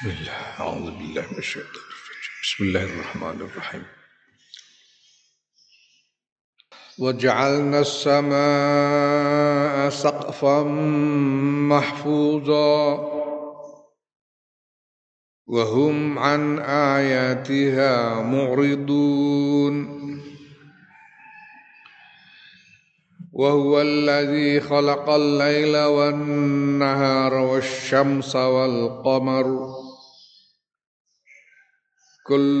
بسم الله أعوذ بالله من الشيطان الرجيم. بسم الله الرحمن الرحيم. وجعلنا السماء سقفا محفوظا. وهم عن آياتها معرضون. وهو الذي خلق الليل والنهار والشمس والقمر. كل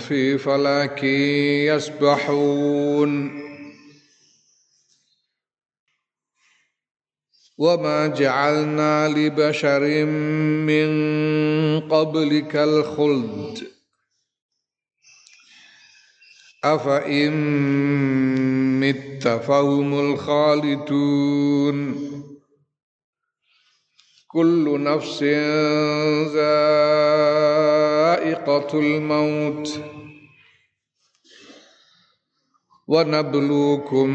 في فلك يسبحون. وما جعلنا لبشر من قبلك الخلد. أفإن مت فهم الخالدون. كل نفس ذائقة الموت. ونبلوكم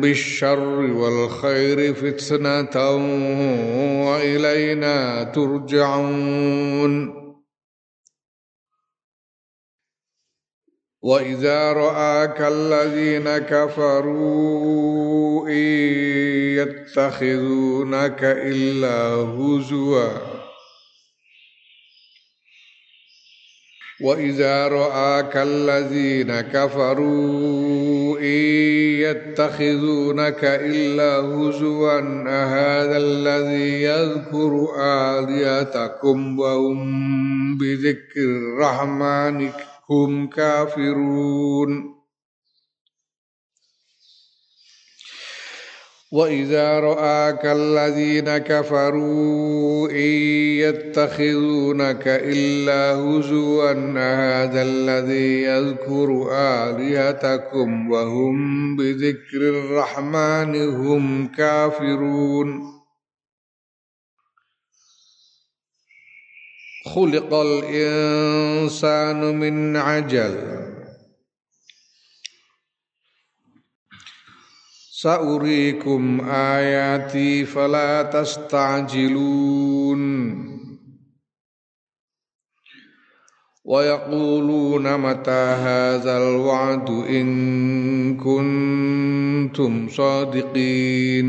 بالشر والخير فتنة وإلينا ترجعون. وإذا رآك الذين كفروا إن يتخذونك إلا هزوا. وإذا رآك الذين كفروا إن يتخذونك إلا هزوا أهذا الذي يذكر آليتكم وهم بذكر الرحمن هم كافرون وإذا رآك الذين كفروا إن يتخذونك إلا هزوا هذا الذي يذكر آلهتكم وهم بذكر الرحمن هم كافرون خلق الإنسان من عجل Sa'urikum ayati fala tasta'jilun wa yaquluna mata hadzal wa'du in kuntum sa'diqin.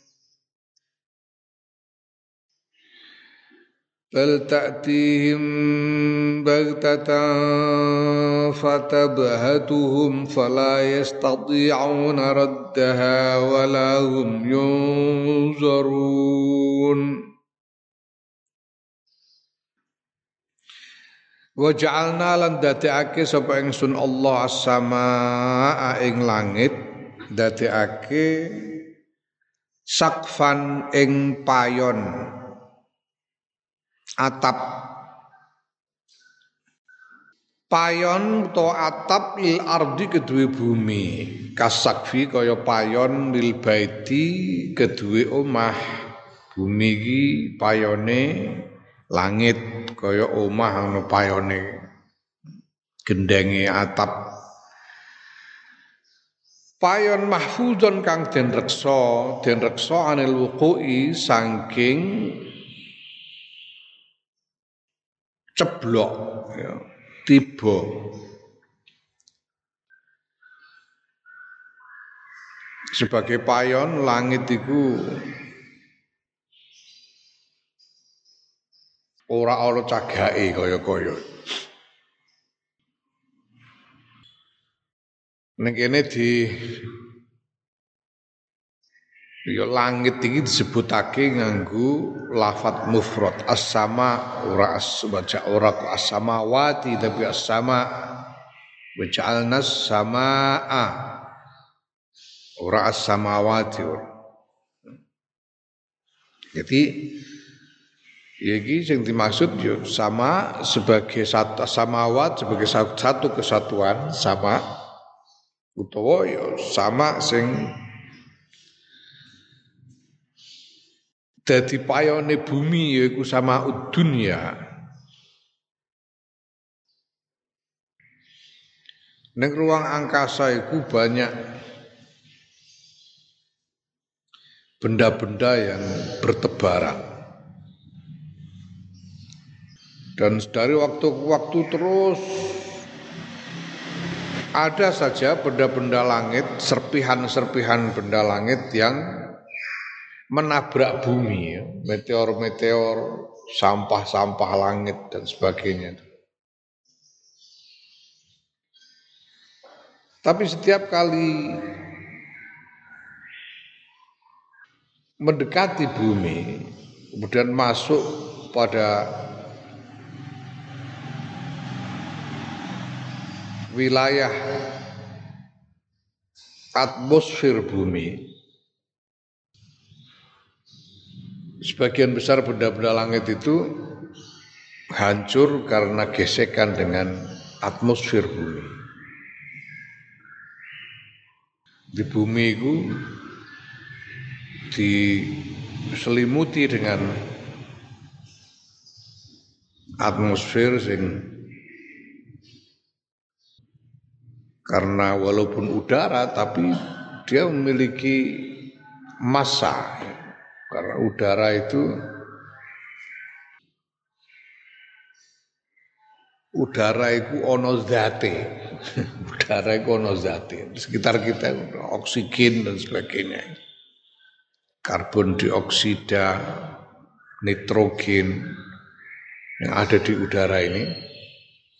bal ta'tihim baghtatan fatabhatuhum fala يستطيعون raddaha wala hum yunzarun Waja'alna lan datiake sapa Allah as-samaa ing langit datiake sakfan ing payon atap. Payon to atap lil ardi kedue bumi. Kasakfi kaya payon lil baiti kedue omah. Bumi iki payone langit kaya omah ana payone. Gendenge atap. Payon mahfuzon kang den reksa den reksa anil wuqu'i saking ceblok. Ya, tiba. Sebagai payon langit itu ora ana cagake kaya-kaya. Ning kene di Ya langit iki disebutake nganggo lafat mufrad as-sama ora baca ora ku as-samawati tapi as-sama waja'alna as-samaa ora as-samawati jadi ya iki sing dimaksud yo sama sebagai satu samawat sebagai satu kesatuan sama utawa yo sama sing dadi payone bumi yaiku sama dunya Ning ruang angkasa itu banyak benda-benda yang bertebaran. Dan dari waktu ke waktu terus ada saja benda-benda langit, serpihan-serpihan benda langit yang menabrak bumi, meteor-meteor, sampah-sampah langit dan sebagainya. Tapi setiap kali mendekati bumi, kemudian masuk pada wilayah atmosfer bumi, sebagian besar benda-benda langit itu hancur karena gesekan dengan atmosfer bumi. di bumi itu diselimuti dengan atmosfer sing karena walaupun udara tapi dia memiliki massa karena udara itu udara itu ono zate. Udara itu ono zate. Sekitar kita oksigen dan sebagainya. Karbon dioksida nitrogen yang ada di udara ini.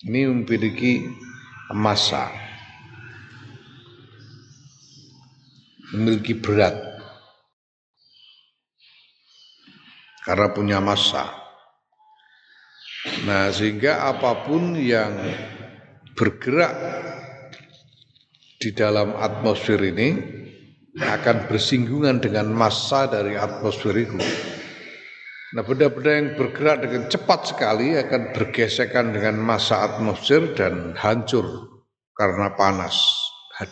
Ini memiliki massa. Memiliki berat karena punya massa Nah, sehingga apa pun yang bergerak di dalam atmosfer ini akan bersinggungan dengan massa dari atmosfer itu. Nah, benda-benda yang bergerak dengan cepat sekali akan bergesekan dengan massa atmosfer dan hancur karena panas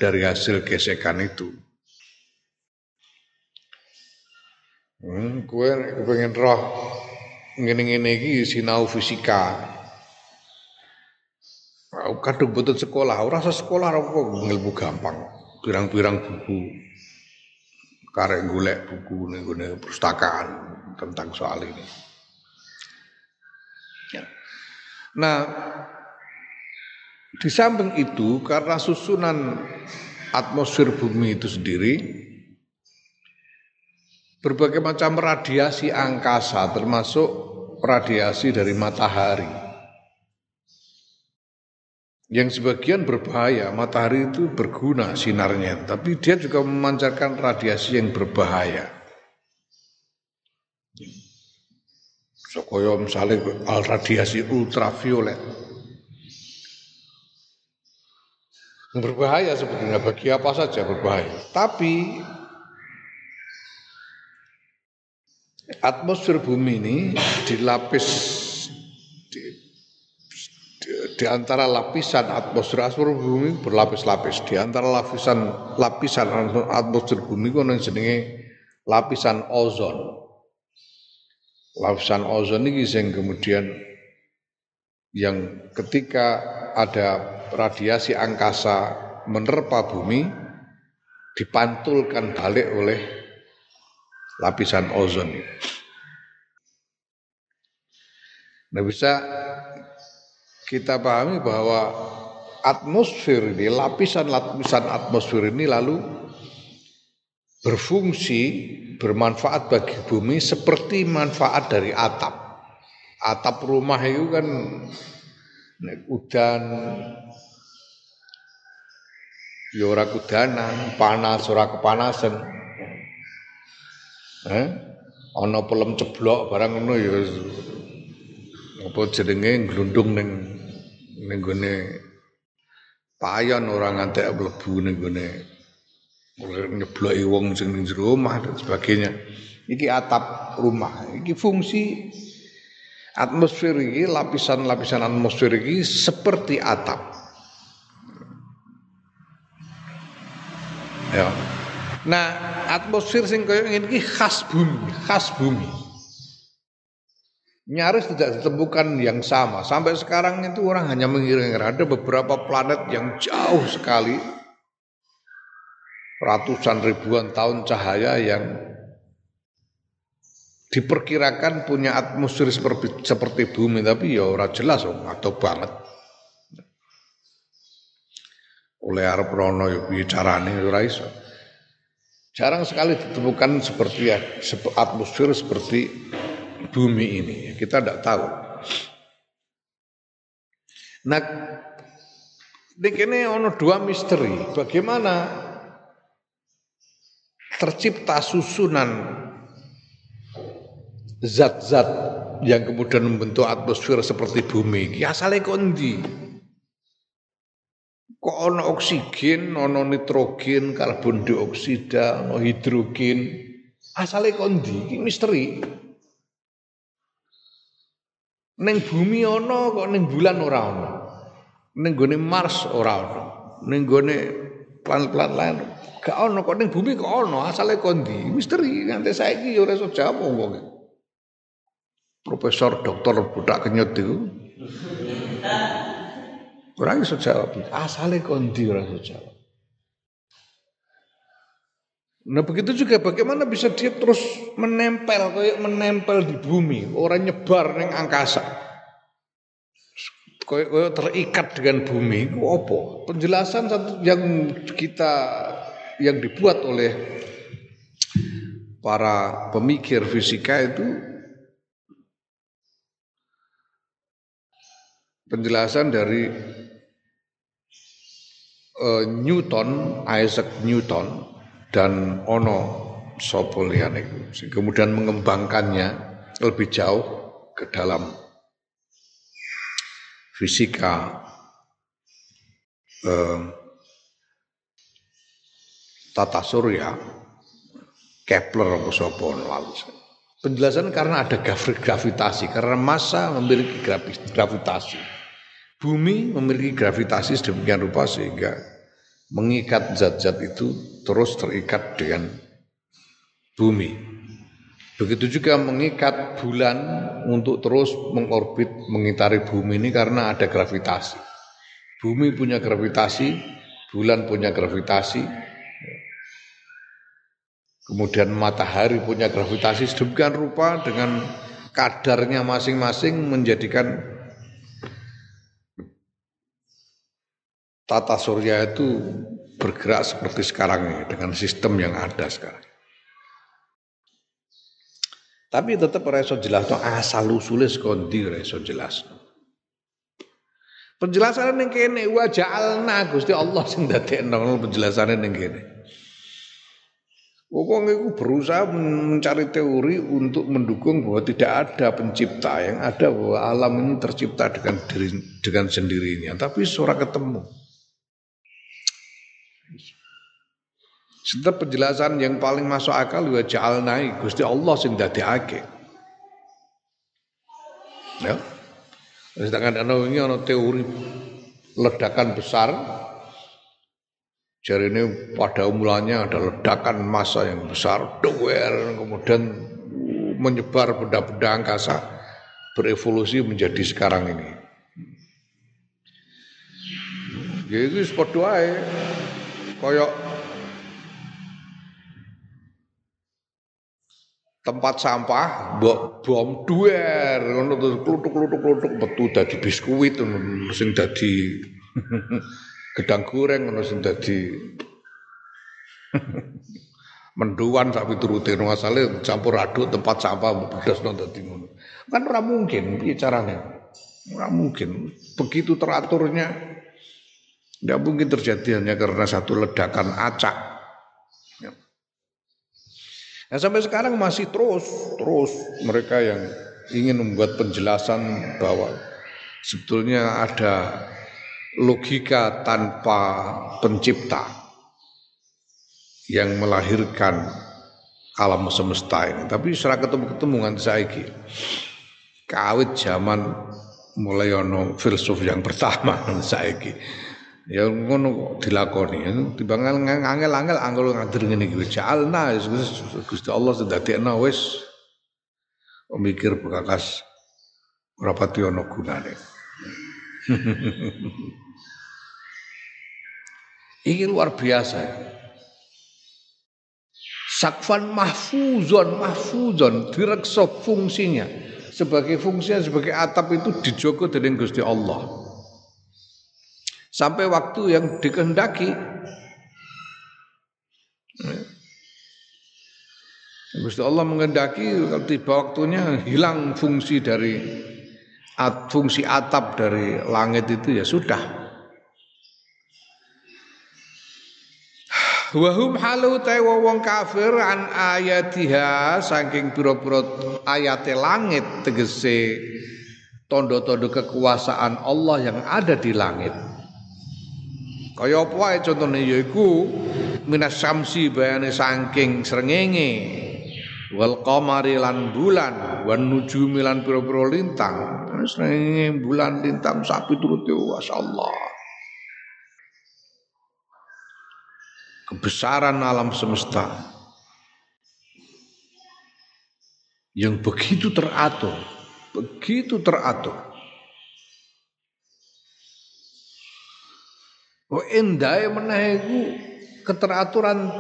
dari hasil gesekan itu. Hmm, kue pengen roh ngene-ngene iki sinau fisika. Kadung betul sekolah, ora usah sekolah kok ngilmu gampang. Pirang-pirang buku. Karek golek buku ning perpustakaan tentang soal ini. Ya. Nah, di samping itu karena susunan atmosfer bumi itu sendiri berbagai macam radiasi angkasa termasuk radiasi dari matahari. Yang sebagian berbahaya, matahari itu berguna sinarnya, tapi dia juga memancarkan radiasi yang berbahaya. Sokoyo misalnya al radiasi ultraviolet. Berbahaya sebetulnya bagi apa saja berbahaya. Tapi atmosfer bumi ini dilapis di, di, di antara lapisan atmosfer atmosfer bumi berlapis-lapis. Di antara lapisan lapisan atmosfer bumi yang jenenge lapisan ozon. Lapisan ozon ini yang kemudian yang ketika ada radiasi angkasa menerpa bumi dipantulkan balik oleh lapisan ozon itu. Nah bisa kita pahami bahwa atmosfer ini, lapisan-lapisan atmosfer ini lalu berfungsi, bermanfaat bagi bumi seperti manfaat dari atap. Atap rumah itu kan udan ya ora kudanan, panas ora kepanasan. Eh? Ana pelem ceblok barang ngono ya apa jenenge glundung ning ning gone payon ora ngantek mlebu ning gone nyebloki wong sing ning jero omah dan sebagainya. Iki atap rumah, iki fungsi atmosfer iki lapisan-lapisan atmosfer iki seperti atap. Ya. Nah, atmosfer sing kaya ngene iki khas bumi, khas bumi. Nyaris tidak ditemukan yang sama. Sampai sekarang itu orang hanya mengira-ngira ada beberapa planet yang jauh sekali ratusan ribuan tahun cahaya yang diperkirakan punya atmosfer seperti, seperti bumi tapi ya ora jelas oh, atau banget oleh Arab Rono ya iso Jarang sekali ditemukan seperti atmosfer seperti bumi ini. Kita tidak tahu. Nah, di sini ono dua misteri. Bagaimana tercipta susunan zat-zat yang kemudian membentuk atmosfer seperti bumi. Ya asalnya kondi kok ono oksigen, ono nitrogen, karbon dioksida, ono hidrogen. Asale kondi, iki misteri. Neng bumi ono kok neng bulan ora ono. Neng gone Mars ora ono. Neng gone planet-planet lain gak ono kok neng bumi kok ono asale kondi. Misteri nganti saiki ora iso jawab wong Profesor Doktor Budak Kenyut itu Orang iso jawab. Asale kondi orang iso jawab. Nah begitu juga bagaimana bisa dia terus menempel kayak menempel di bumi, orang nyebar neng angkasa. Kayak terikat dengan bumi, itu apa? Penjelasan satu yang kita yang dibuat oleh para pemikir fisika itu penjelasan dari uh, Newton, Isaac Newton dan ono sapa kemudian mengembangkannya lebih jauh ke dalam fisika. Uh, tata surya Kepler apa lalu. Penjelasan karena ada gravitasi karena massa memiliki gravitasi Bumi memiliki gravitasi sedemikian rupa sehingga mengikat zat-zat itu terus terikat dengan bumi. Begitu juga mengikat bulan untuk terus mengorbit mengitari bumi ini karena ada gravitasi. Bumi punya gravitasi, bulan punya gravitasi, kemudian matahari punya gravitasi sedemikian rupa dengan kadarnya masing-masing menjadikan tata surya itu bergerak seperti sekarang ini dengan sistem yang ada sekarang. Tapi tetap reso jelas no asal usulnya sekondi reso jelas. Penjelasan yang kene wajah alna Gusti Allah sing dadekno penjelasan yang kene. Wong itu berusaha mencari teori untuk mendukung bahwa tidak ada pencipta yang ada bahwa alam ini tercipta dengan diri, dengan sendirinya, tapi suara ketemu. Setiap penjelasan yang paling masuk akal wa ja'alna Gusti Allah sing dadekake. Ya. Sedangkan ana wingi ana teori ledakan besar Jadi ini pada mulanya ada ledakan massa yang besar, doer, kemudian menyebar benda-benda angkasa, berevolusi menjadi sekarang ini. Ya itu sepatu aja, tempat sampah mbok bom duer ngono terus kluthuk-kluthuk-kluthuk metu dadi biskuit sing dadi gedang goreng ngono sing dadi menduan sak piturute asale campur aduk tempat sampah bedosno dadi ngono. Kan ora mungkin piye carane? Mungkin. Begitu teraturnya tidak mungkin terjadi hanya karena satu ledakan acak Nah sampai sekarang masih terus terus mereka yang ingin membuat penjelasan bahwa sebetulnya ada logika tanpa pencipta yang melahirkan alam semesta ini. Tapi secara ketemu-ketemu nganti saiki. Kawit zaman mulai ono filsuf yang pertama saiki. Ya ngono dilakoni. Timbang angel-angel angel ngadir ngene iki jalna Gusti Allah sedadekno wis mikir bekakas ora pati ana gunane. Ini luar biasa. Sakfan mahfuzon, mahfuzon, direksa fungsinya. Sebagai fungsinya, sebagai atap itu dijogo dari Gusti Allah sampai waktu yang dikehendaki. Gusti Allah mengendaki kalau tiba waktunya hilang fungsi dari fungsi atap dari langit itu ya sudah. Wahum halu tawa wong kafir an ayatiha saking pira-pira ayate langit tegese tondo-tondo kekuasaan Allah yang ada di langit. Kaya apa wae contone yaiku minas samsi bayane saking srengenge. Wal qamari lan bulan wan nujumi lan pira-pira lintang. Srengenge bulan lintang sapi turute masyaallah. Kebesaran alam semesta. Yang begitu teratur begitu teratur Oh endahe meneh iku keteraturan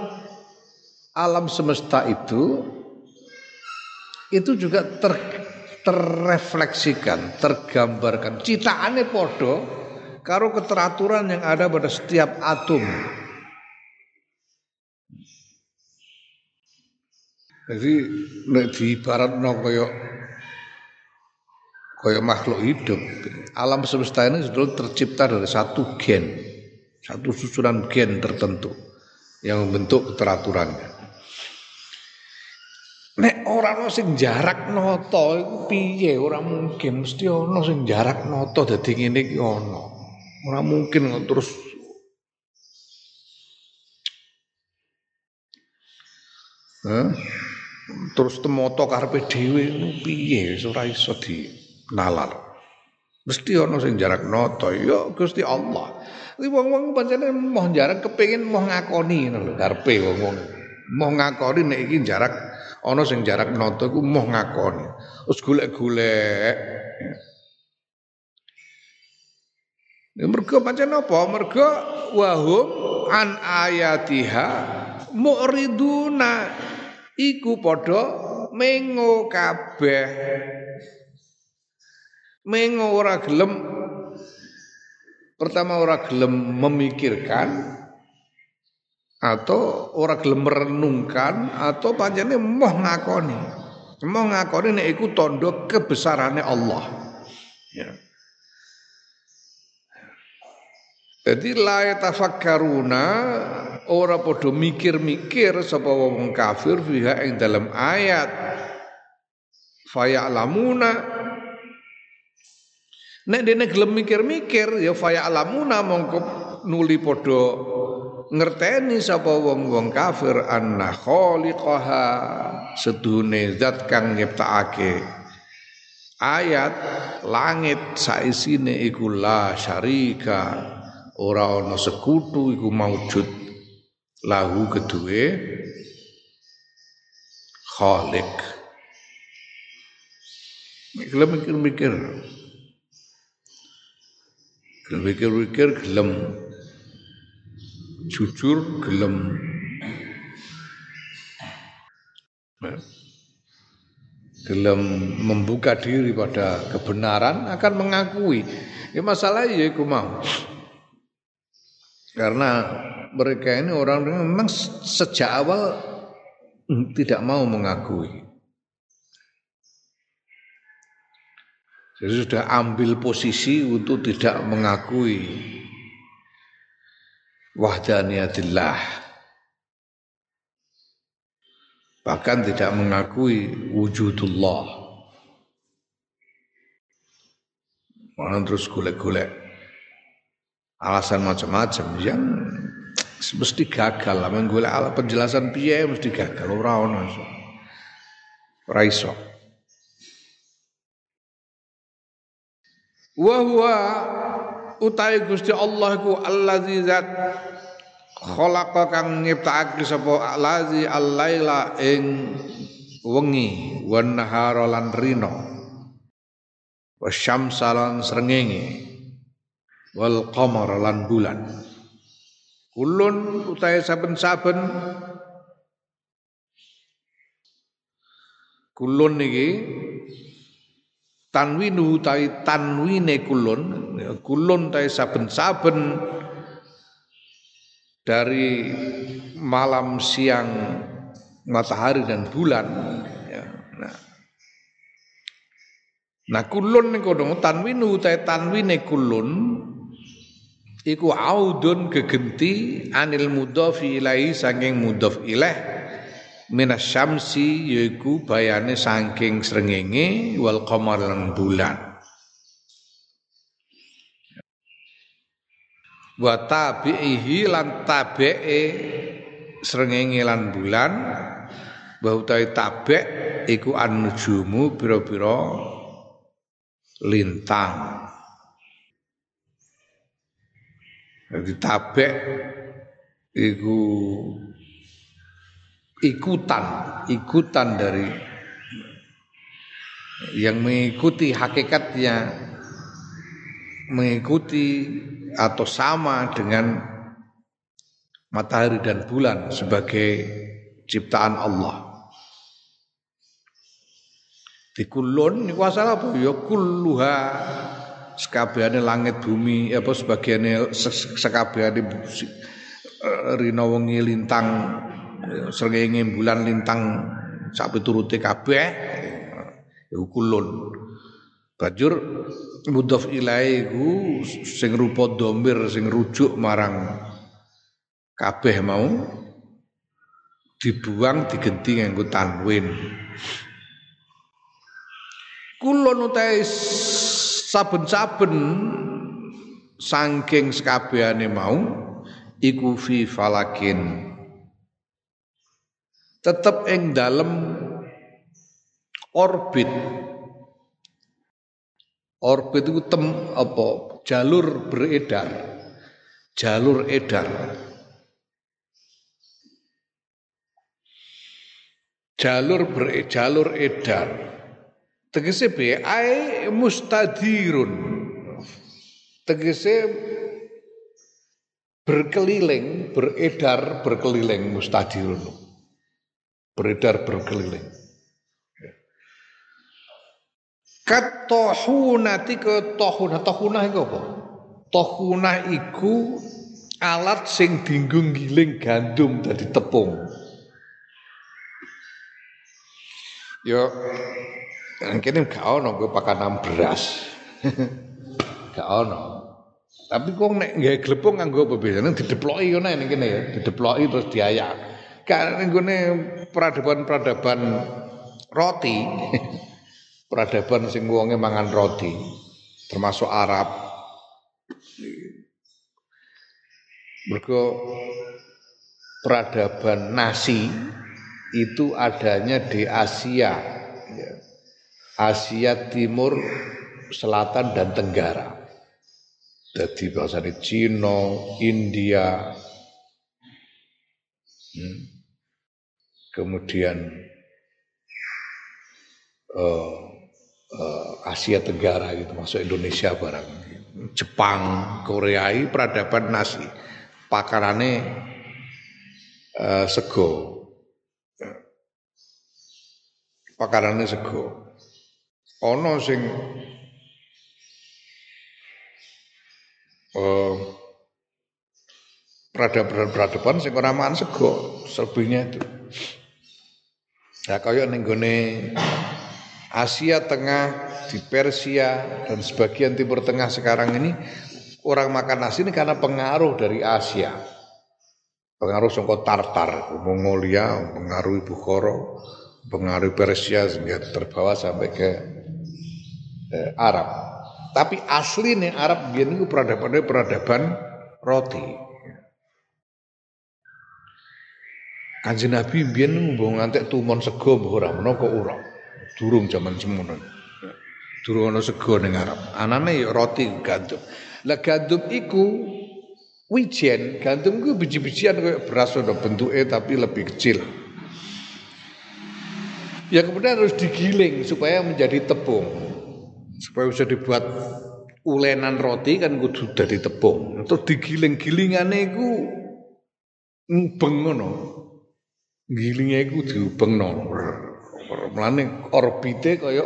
alam semesta itu itu juga ter, terrefleksikan, tergambarkan. Citaane podo karo keteraturan yang ada pada setiap atom. Jadi nek no kaya kaya makhluk hidup, alam semesta ini sudah tercipta dari satu gen satu susunan gen tertentu yang membentuk keteraturannya. Nek orang ono sing jarak noto iku piye ora mungkin mesti ono sing jarak noto dadi ngene iki ono. Ora mungkin terus Hah? Terus temoto karepe dhewe piye ora iso dinalar. Mesti ono sing jarak noto ya Gusti Allah. Kuwi wong-wong pancene mau jarak kepengin mau ngakoni ngono lho karepe wong-wong. Mau ngakoni nek iki jarak ana sing jarak noto iku mau ngakoni. Terus golek-golek. Ya mergo pancen apa? Mergo wahum an ayatiha mu'riduna iku padha mengo kabeh mengo ora gelem Pertama orang gelem memikirkan atau orang gelem merenungkan atau panjangnya mau ngakoni. Mau ngakoni nek iku tondo kebesarannya Allah. Ya. Jadi la tafakkaruna ora padha mikir-mikir sapa wong kafir fiha ing dalam ayat fayalamuna Nek dene gelem mikir-mikir ya faya alamuna mongko nuli padha ngerteni sapa wong-wong kafir anna khaliqaha sedune zat kang nyiptakake. Ayat langit saisine iku la syarika ora ana sekutu iku maujud. Lahu kedue khaliq. Gelem mikir-mikir. Gelem mikir-mikir gelem jujur gelem gelem membuka diri pada kebenaran akan mengakui. Ya masalah ya iku mau. Karena mereka ini orang yang memang sejak awal tidak mau mengakui. Jadi sudah ambil posisi untuk tidak mengakui wahdaniyatillah. Bahkan tidak mengakui wujudullah. Orang terus golek-golek alasan macam-macam yang mesti gagal lah menggolek penjelasan piye mesti gagal ora ono ora iso wa huwa utawi Gusti Allah iku allazi zat khalaqa kang nyiptakake sapa allazi al-laila ing wengi wan nahara lan rino wasyamsa lan srengenge. Wal qamara lan bulan. Kulun utahe saben-saben. Kulun niki tanwinu tai tanwine kulun kulun tai saben-saben dari malam siang matahari dan bulan ya. nah nah kulun kono tanwinu tai tanwine kulun iku audun gegenti anil mudhafi ilaihi saking mudhaf ilaih minas syamsi yaiku bayane saking srengenge wal qamar lan bulan. Wa tabi'ihi lan tabi'e srengenge lan bulan. Wa utawi tabi' iku an-nujumu pira-pira lintang. Jadi tabi' iku ikutan, ikutan dari yang mengikuti hakikatnya mengikuti atau sama dengan matahari dan bulan sebagai ciptaan Allah. Di kulun niku asal apa ya kulluha sekabehane langit bumi apa sebagiane sekabehane rina wengi lintang srengenge bulan lintang sak piturute kabeh iku kulun bajur mudhof ilahi ku sing rupa domir sing rujuk marang kabeh mau dibuang digenti nganggo tanwin. Kulun utahe saben-saben saking sekabehane mau iku fi falakin tetap ing dalam orbit. Orbit itu tem apa jalur beredar. Jalur edar. Jalur ber jalur edar. Tegese be ai mustadirun. Tegese berkeliling beredar berkeliling mustadirun beredar berkeliling. Kat tohunati ke tohunah, tohunah itu apa? Tohunah iku alat sing dinggung giling gandum dari tepung. Yo, kini gak ono gue pakanan beras, gak ono. Tapi kok nek nggak glepung nganggo apa biasanya dideploki ngono ning kene ya, dideploki terus diayak. Kan nggone peradaban-peradaban roti. peradaban sing wonge mangan roti, termasuk Arab. Mergo peradaban nasi itu adanya di Asia. Asia Timur, Selatan dan Tenggara. Jadi bahasanya Cina, India, hmm kemudian uh, uh, Asia Tenggara gitu masuk Indonesia barang Jepang Korea peradaban nasi. Pakarane uh, sego. Pakarane sego. Ono sing uh, peradaban-peradaban sing ora sego selebihnya itu Ya kaya Asia Tengah, di Persia dan sebagian Timur Tengah sekarang ini orang makan nasi ini karena pengaruh dari Asia. Pengaruh songko Tartar, Mongolia, pengaruh Bukhara, pengaruh Persia sehingga terbawa sampai ke eh, Arab. Tapi asli nih Arab biar itu peradaban roti. Kanjeng Nabi mbiyen mbok ngantek tumon sego mbok ora menawa kok ora. Durung jaman semono. Durung ana sego ning Arab. Anane ya roti gandum. Lah gandum iku wijen, gandum iku biji-bijian kayak beras ada bentuknya tapi lebih kecil. Ya kemudian harus digiling supaya menjadi tepung. Supaya bisa dibuat ulenan roti kan kudu dari tepung. Terus digiling-gilingane iku ngubeng ngono. Gilinge iku diubengno. Mulane orbite kaya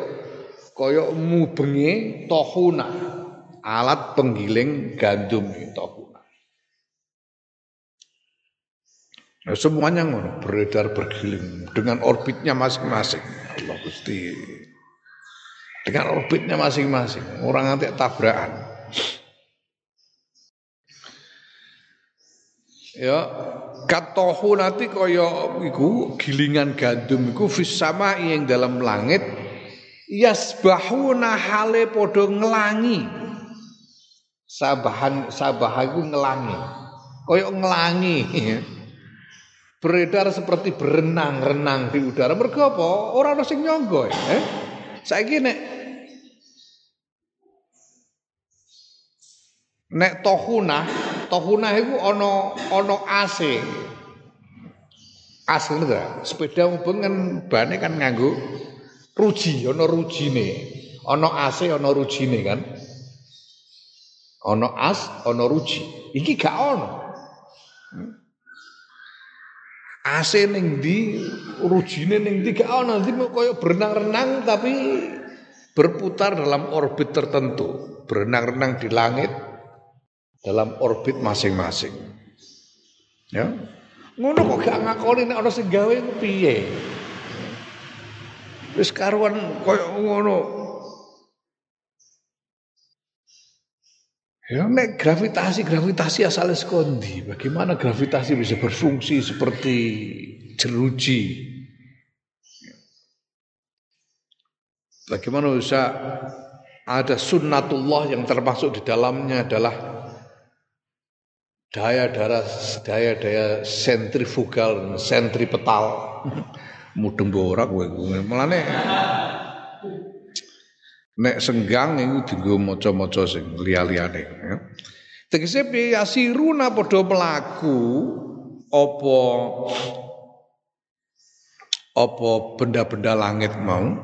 kaya mubenge tohuna alat penggiling gandum itu Nah, semuanya ngono beredar bergiling dengan orbitnya masing-masing. Allah Gusti. Dengan orbitnya masing-masing. Orang nanti tabrakan. Ya, katohu nanti kaya iku gilingan gandum iku fis sama yang dalam langit yasbahuna hale podo ngelangi. Sabahan sabah ngelangi. Koyok ngelangi. Beredar seperti berenang-renang di udara. Mergo apa? Ora ono sing nyangga eh? Saiki nek nek tohuna tohuna itu ono ono AC AC enggak sepeda mubeng kan bane kan nganggo ruji ono rujine ono AC ono rujine kan Ono as, ono ruji. Iki gak ono. AC ning di rujine ning di gak ono. Nanti koyo berenang-renang tapi berputar dalam orbit tertentu. Berenang-renang di langit dalam orbit masing-masing. Ya. Ngono kok gak ngakoni nek ana sing gawe piye. Wis karuan koyo ngono Ya, nek gravitasi gravitasi asalnya sekondi. Bagaimana gravitasi bisa berfungsi seperti jeruji? Bagaimana bisa ada sunnatullah yang termasuk di dalamnya adalah daya-daya daya-daya sentrifugal sentripetal. Mudeng borak gue, melane nek senggang iku dienggo maca-maca sing liya-liyane ya. Tegese asiruna padha mlaku apa apa benda-benda langit mau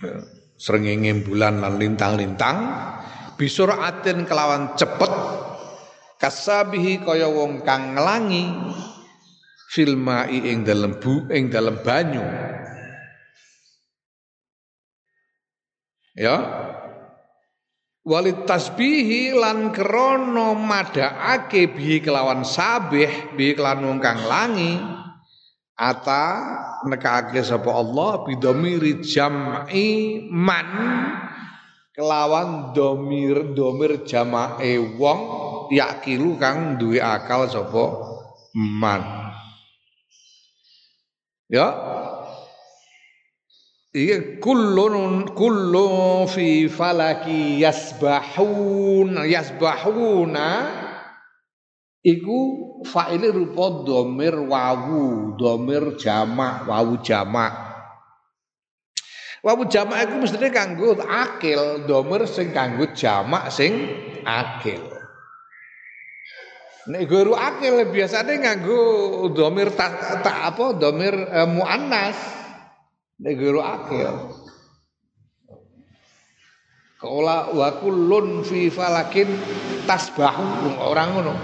ya, srengenge bulan lan lintang-lintang bisur atin kelawan cepet kasabihi kaya wong kang nglangi filmai ing dalem bu ing dalem banyu. Ya. Walit tasbihi lan krana madhaake bihi kelawan sabih bihi kelawan wong kang langi ata nekake sapa Allah bidomiri jam'i man kelawan domir domir jamae wong yakilu kang duwe akal sapa man ya. Iya kullun kullu fi falaki yasbahun. Yasbahuna iku fa'ile rupa domir wawu domir jamak wawu jamak. Wawu jamak iku mestine kanggo akil domir sing kanggo jamak sing akil Nek guru akil biasanya nganggo domir tak ta, apa domir eh, muannas Nek guru akil. Kaula wa kullun fi falakin tasbahu orang ngono.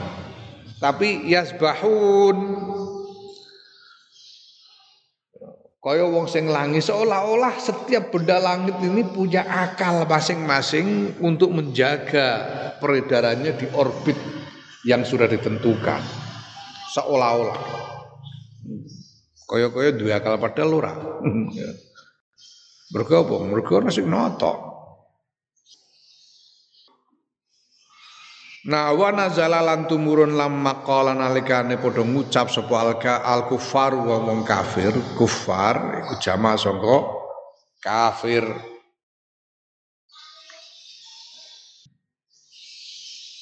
Tapi yasbahun Kaya wong sing langit seolah-olah setiap benda langit ini punya akal masing-masing untuk menjaga peredarannya di orbit yang sudah ditentukan. Seolah-olah. Kaya-kaya dua akal padahal ora. Mergo apa? Mergo ana sing noto. Nah wa nazala lan tumurun lam maqala nalikane padha ngucap sapa alka al kufar wa wong kafir, kufar iku jamaah sangka kafir.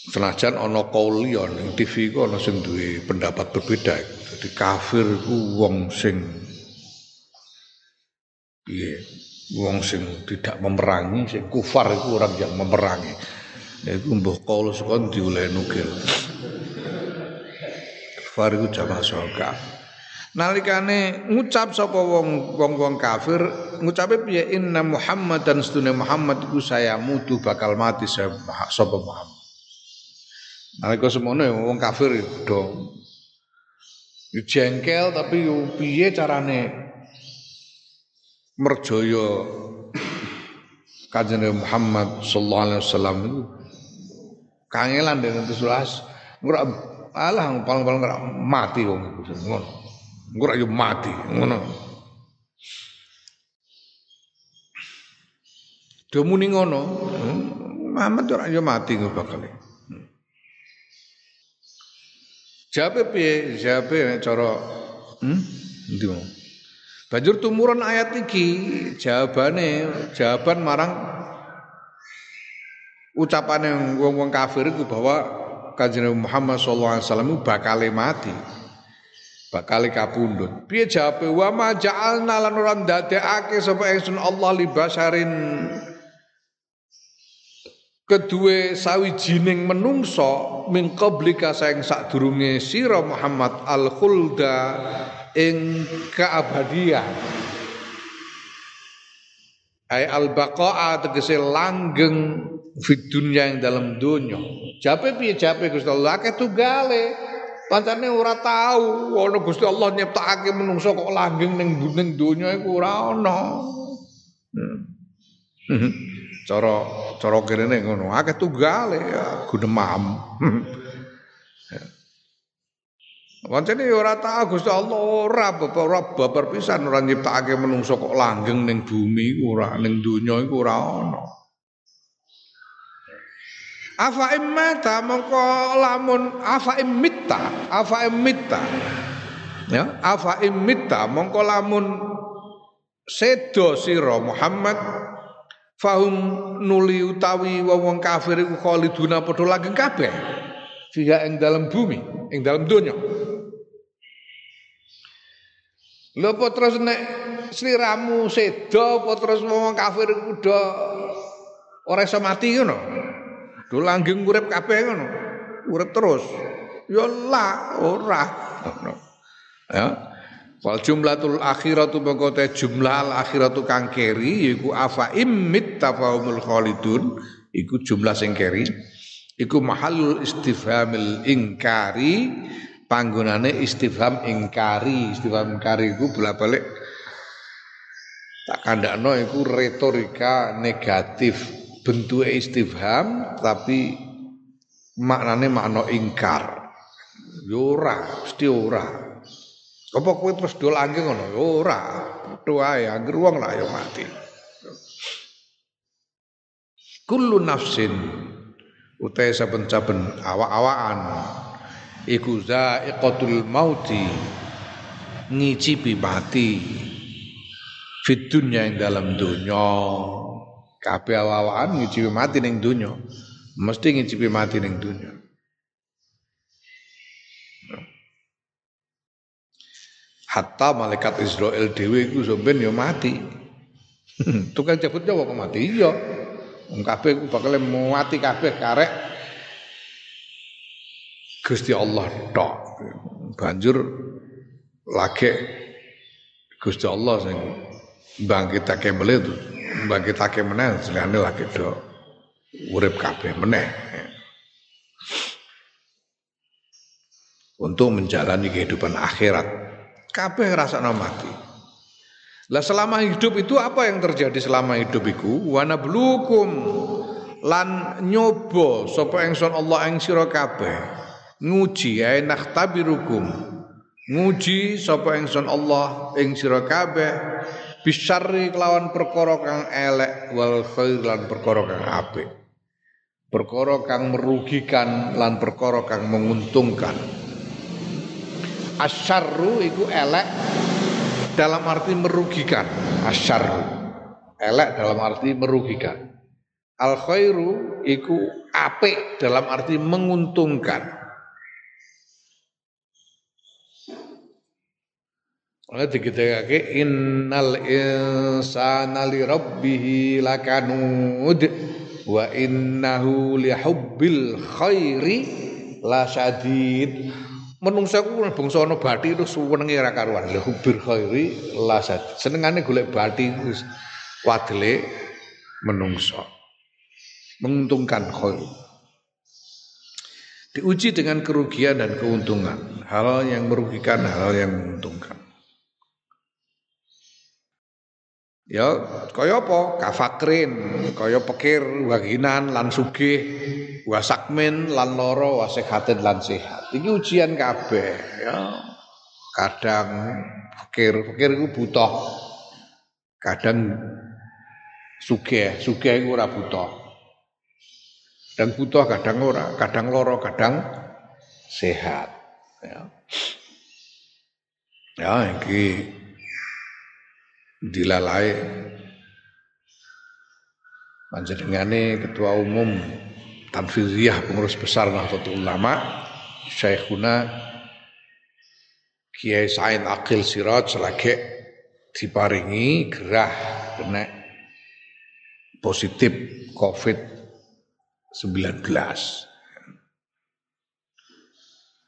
Senajan ana kauli ning TV ku ana sing duwe pendapat berbeda. Jadi kafir ku wong sing piye? Wong sing tidak memerangi, sing kufar itu orang yang memerangi. Iku mbuh Qaulus kon diuleh nukil. Kufar iku jamaah soka. Nalikane ngucap sapa wong wong-wong kafir, ngucape piye inna Muhammad dan sedune Muhammad iku saya mutu bakal mati sapa Muhammad. Nalika semono ya wong kafir do jengkel tapi yo piye carane merjaya Kanjeng Muhammad sallallahu alaihi wasallam itu kangelan dengan terus ora alah paling-paling ora mati wong iku ngono. Ora yo mati ngono. Do muni ngono, Muhammad ora yo mati ngono bakal. Jawabe piye? Jawabe cara hmm? Ndi Banjur tumurun ayat iki jawabane jawaban marang ucapane wong-wong kafir itu bahwa Kanjeng Muhammad sallallahu alaihi wasallam bakal mati. Bakal kapundhut. Piye jawabe wa ma ja'alna lan ora ndadekake sapa ingsun Allah li basarin kedue sawijining menungso min qablika saing sadurunge sira Muhammad al khulda ing keabadian ay al baqa'a tegese langgeng fid dunya yang dalam dunya jape piye jape Gusti Allah? Akeh tunggale. Pancane ora tahu ana Gusti Allah nyiptakake menungso kok langgeng ning ning donya iku ora ana. Hmm. cara cara kene ngono. Akeh tunggale ya gunemam Pancene ya ora tahu Gusti Allah ora ora babar pisan ora nyiptakake menungso kok langgeng ning bumi ora ning donya iku ora ana. Afa immata mongko lamun afa immitta afa immitta. Ya afa immitta mongko lamun sedo sira Muhammad fahum nuli utawi wong kafir iku khaliduna padha langgeng kabeh fiha ing dalam bumi ing dalam donya Lho terus nek sliramu sedo apa terus wong kafir kudu ora iso mati ngono. Do langgeng urip kabeh ngono. Urip terus. Ya lah ora. Ya. Wal jumlatul akhiratu mengkote jumlah al akhiratu kang keri yaiku afa immit tafahumul khalidun iku jumlah sing keri. Iku mahalul istifhamil ingkari panggonane istifham ingkari. Istifham ingkari iku bolak-balik tak kandakno iku retorika negatif. Bentuk istifham tapi maknane makna ingkar. Yo ora mesti ora apa kowe terus dol angge ngono? Yo ora. Padha ae angger wong lah yo mati. Kullu nafsin utai saben-saben awak-awakan iku zaiqatul mauti ngicipi mati fit dunya yang dalam dunya kabeh awakan ngicipi mati ning dunya mesti ngicipi mati ning dunya hatta malaikat Israel dewi iku sampean ya mati tukang jabut Jawa mati iya wong kabeh bakal mati kabeh karek Gusti Allah tok. Banjur lagi Gusti Allah sing bangkitake meneh bangkitake meneh jenenge lagi do urip kabeh meneh. Untuk menjalani kehidupan akhirat. Kabeh rasakno mati. Lah selama hidup itu apa yang terjadi selama hidup iku? Wa nablukum lan nyoba sapa ingsun Allah ing sira kabeh. Nguji ae nakhtabirukum nguji sapa ingsun Allah ing sira kabeh. Bisyarri kelawan perkara kang elek wal khair lan perkara kang apik. Perkara kang merugikan lan perkara kang menguntungkan asyarru iku elek dalam arti merugikan. Asyarru. Elek dalam arti merugikan. Al khairu iku apik dalam arti menguntungkan. Oleh digetekake innal insana li rabbih lakanud wa innahu li hubbil khairi la syadid menungsa ku bangsa ana bathi itu suwenenge ora karuan. Li hubbil khairi la syadid senengane golek bathi wis wadele menungso. Menguntungkan khair diuji dengan kerugian dan keuntungan. Hal yang merugikan hal yang menguntungkan. Ya kaya apa? Kafakrin, kaya pekir, waginan lan wasakmin lan loro, wasehatin lan sehat. Iki ujian kabeh ya. Kadang pekir, pekir iku butuh. Kadang sugih, sugih iku ora butuh. Dan butuh kadang ora, kadang loro, kadang sehat. Ya. Ya, iki dilalai panjenengane ketua umum Tanfiziyah pengurus besar Nahdlatul Ulama Syekhuna Kiai Said Akil Siraj selagi diparingi gerah kena positif COVID-19.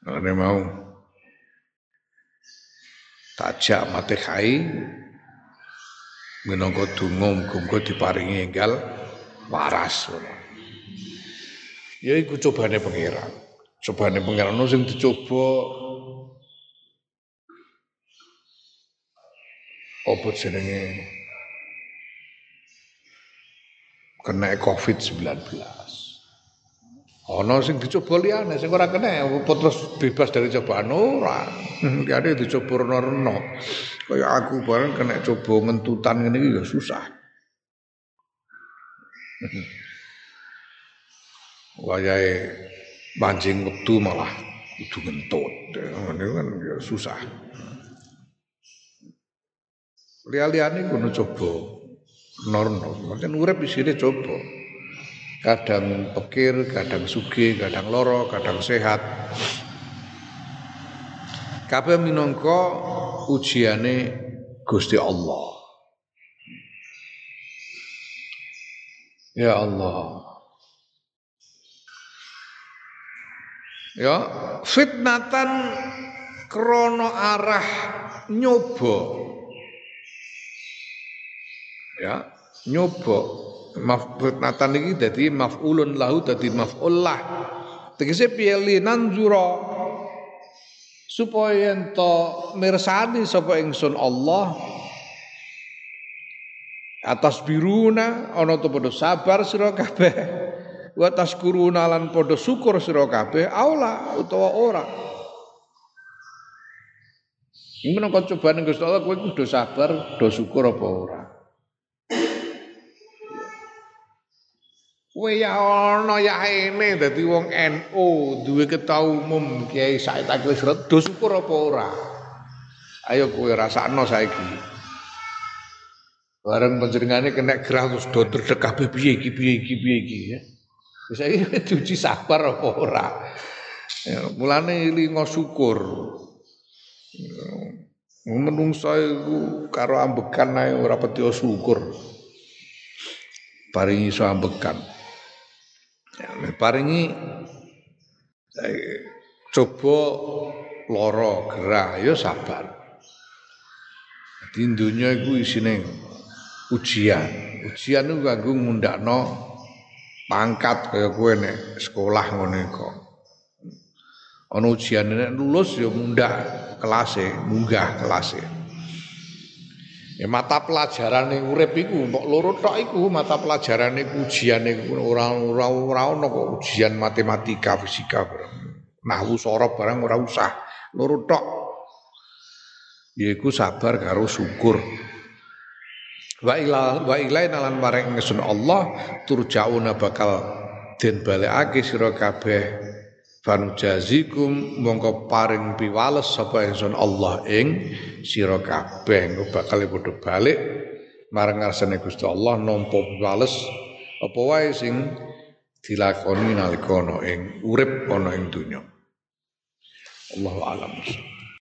Kalau mau tajak mati kai minangka donga muga diparingi enggal waras Ya iku cobane pangeran. Cobane pangeran ono sing dicoba apa jenenge kena Covid-19. Ana sing dicoba liyane sing ora kena apa terus bebas dari cobaan ora. Liyane dicoba reno-reno. Kaya aku bareng kena coba ngentutan ngene ya susah. Wayahe mancing wektu malah kudu ngentut. Ngene kan ya susah. Liya-liyane kudu coba. Norno, maksudnya urip isine coba. Kadang pekir, kadang sugih, kadang loro, kadang sehat. Kabeh minangka ujiane Gusti Allah. Ya Allah. Ya, fitnatan krono arah nyoba. Ya, nyoba. Maf fitnatan iki dadi maf'ulun lahu dadi maf'ul lah. Tegese piye nanzura supaya ento mirsani sapa ingsun Allah atas biruna ana to padha sabar sira kabeh wa taskuruna lan padha syukur sira kabeh aula utawa ora Ini menangkap cobaan Gusti Allah kowe kudu sabar, do syukur apa ora. Kowe ya ana ya ene dadi wong NU duwe ketua umum Kiai Said Akil Sirat do syukur apa ora? Ayo kowe rasakno saiki. Bareng panjenengane kena gerah terus do terdek kabeh piye iki piye iki piye iki ya. Saiki diuji sabar apa ora? Ya, mulane lingo syukur. Ya, menungso iku karo ambekan ae ora peti syukur. Paringi iso ambekan. Ya, paringi coba loro gerah ya sabar. Di dunia iku isine ujian. Ujian itu kanggo ngundakno pangkat kaya kowe nek sekolah ngono iku. Ana ujian nek lulus ya mundak kelase, munggah kelase. Ya mata pelajaran yang urip iku loro tok iku mata pelajaran iku ujian iku ora ora ora ono kok ujian matematika, fisika barang. Nahwu sorop barang ora usah. Loro tok. Yaiku sabar karo syukur. Wa ila wa ila nalan bareng ingsun Allah turjauna bakal den balekake sira kabeh. Jazikum mongko paring piwales sapa ingsun Allah ing sira kabeh. Engko bakal padha balik marang ngarsane Gusti Allah nampa piwales. Apa wae sing dilakoni nalika ana ing urip ana ing donya. Allahu a'lam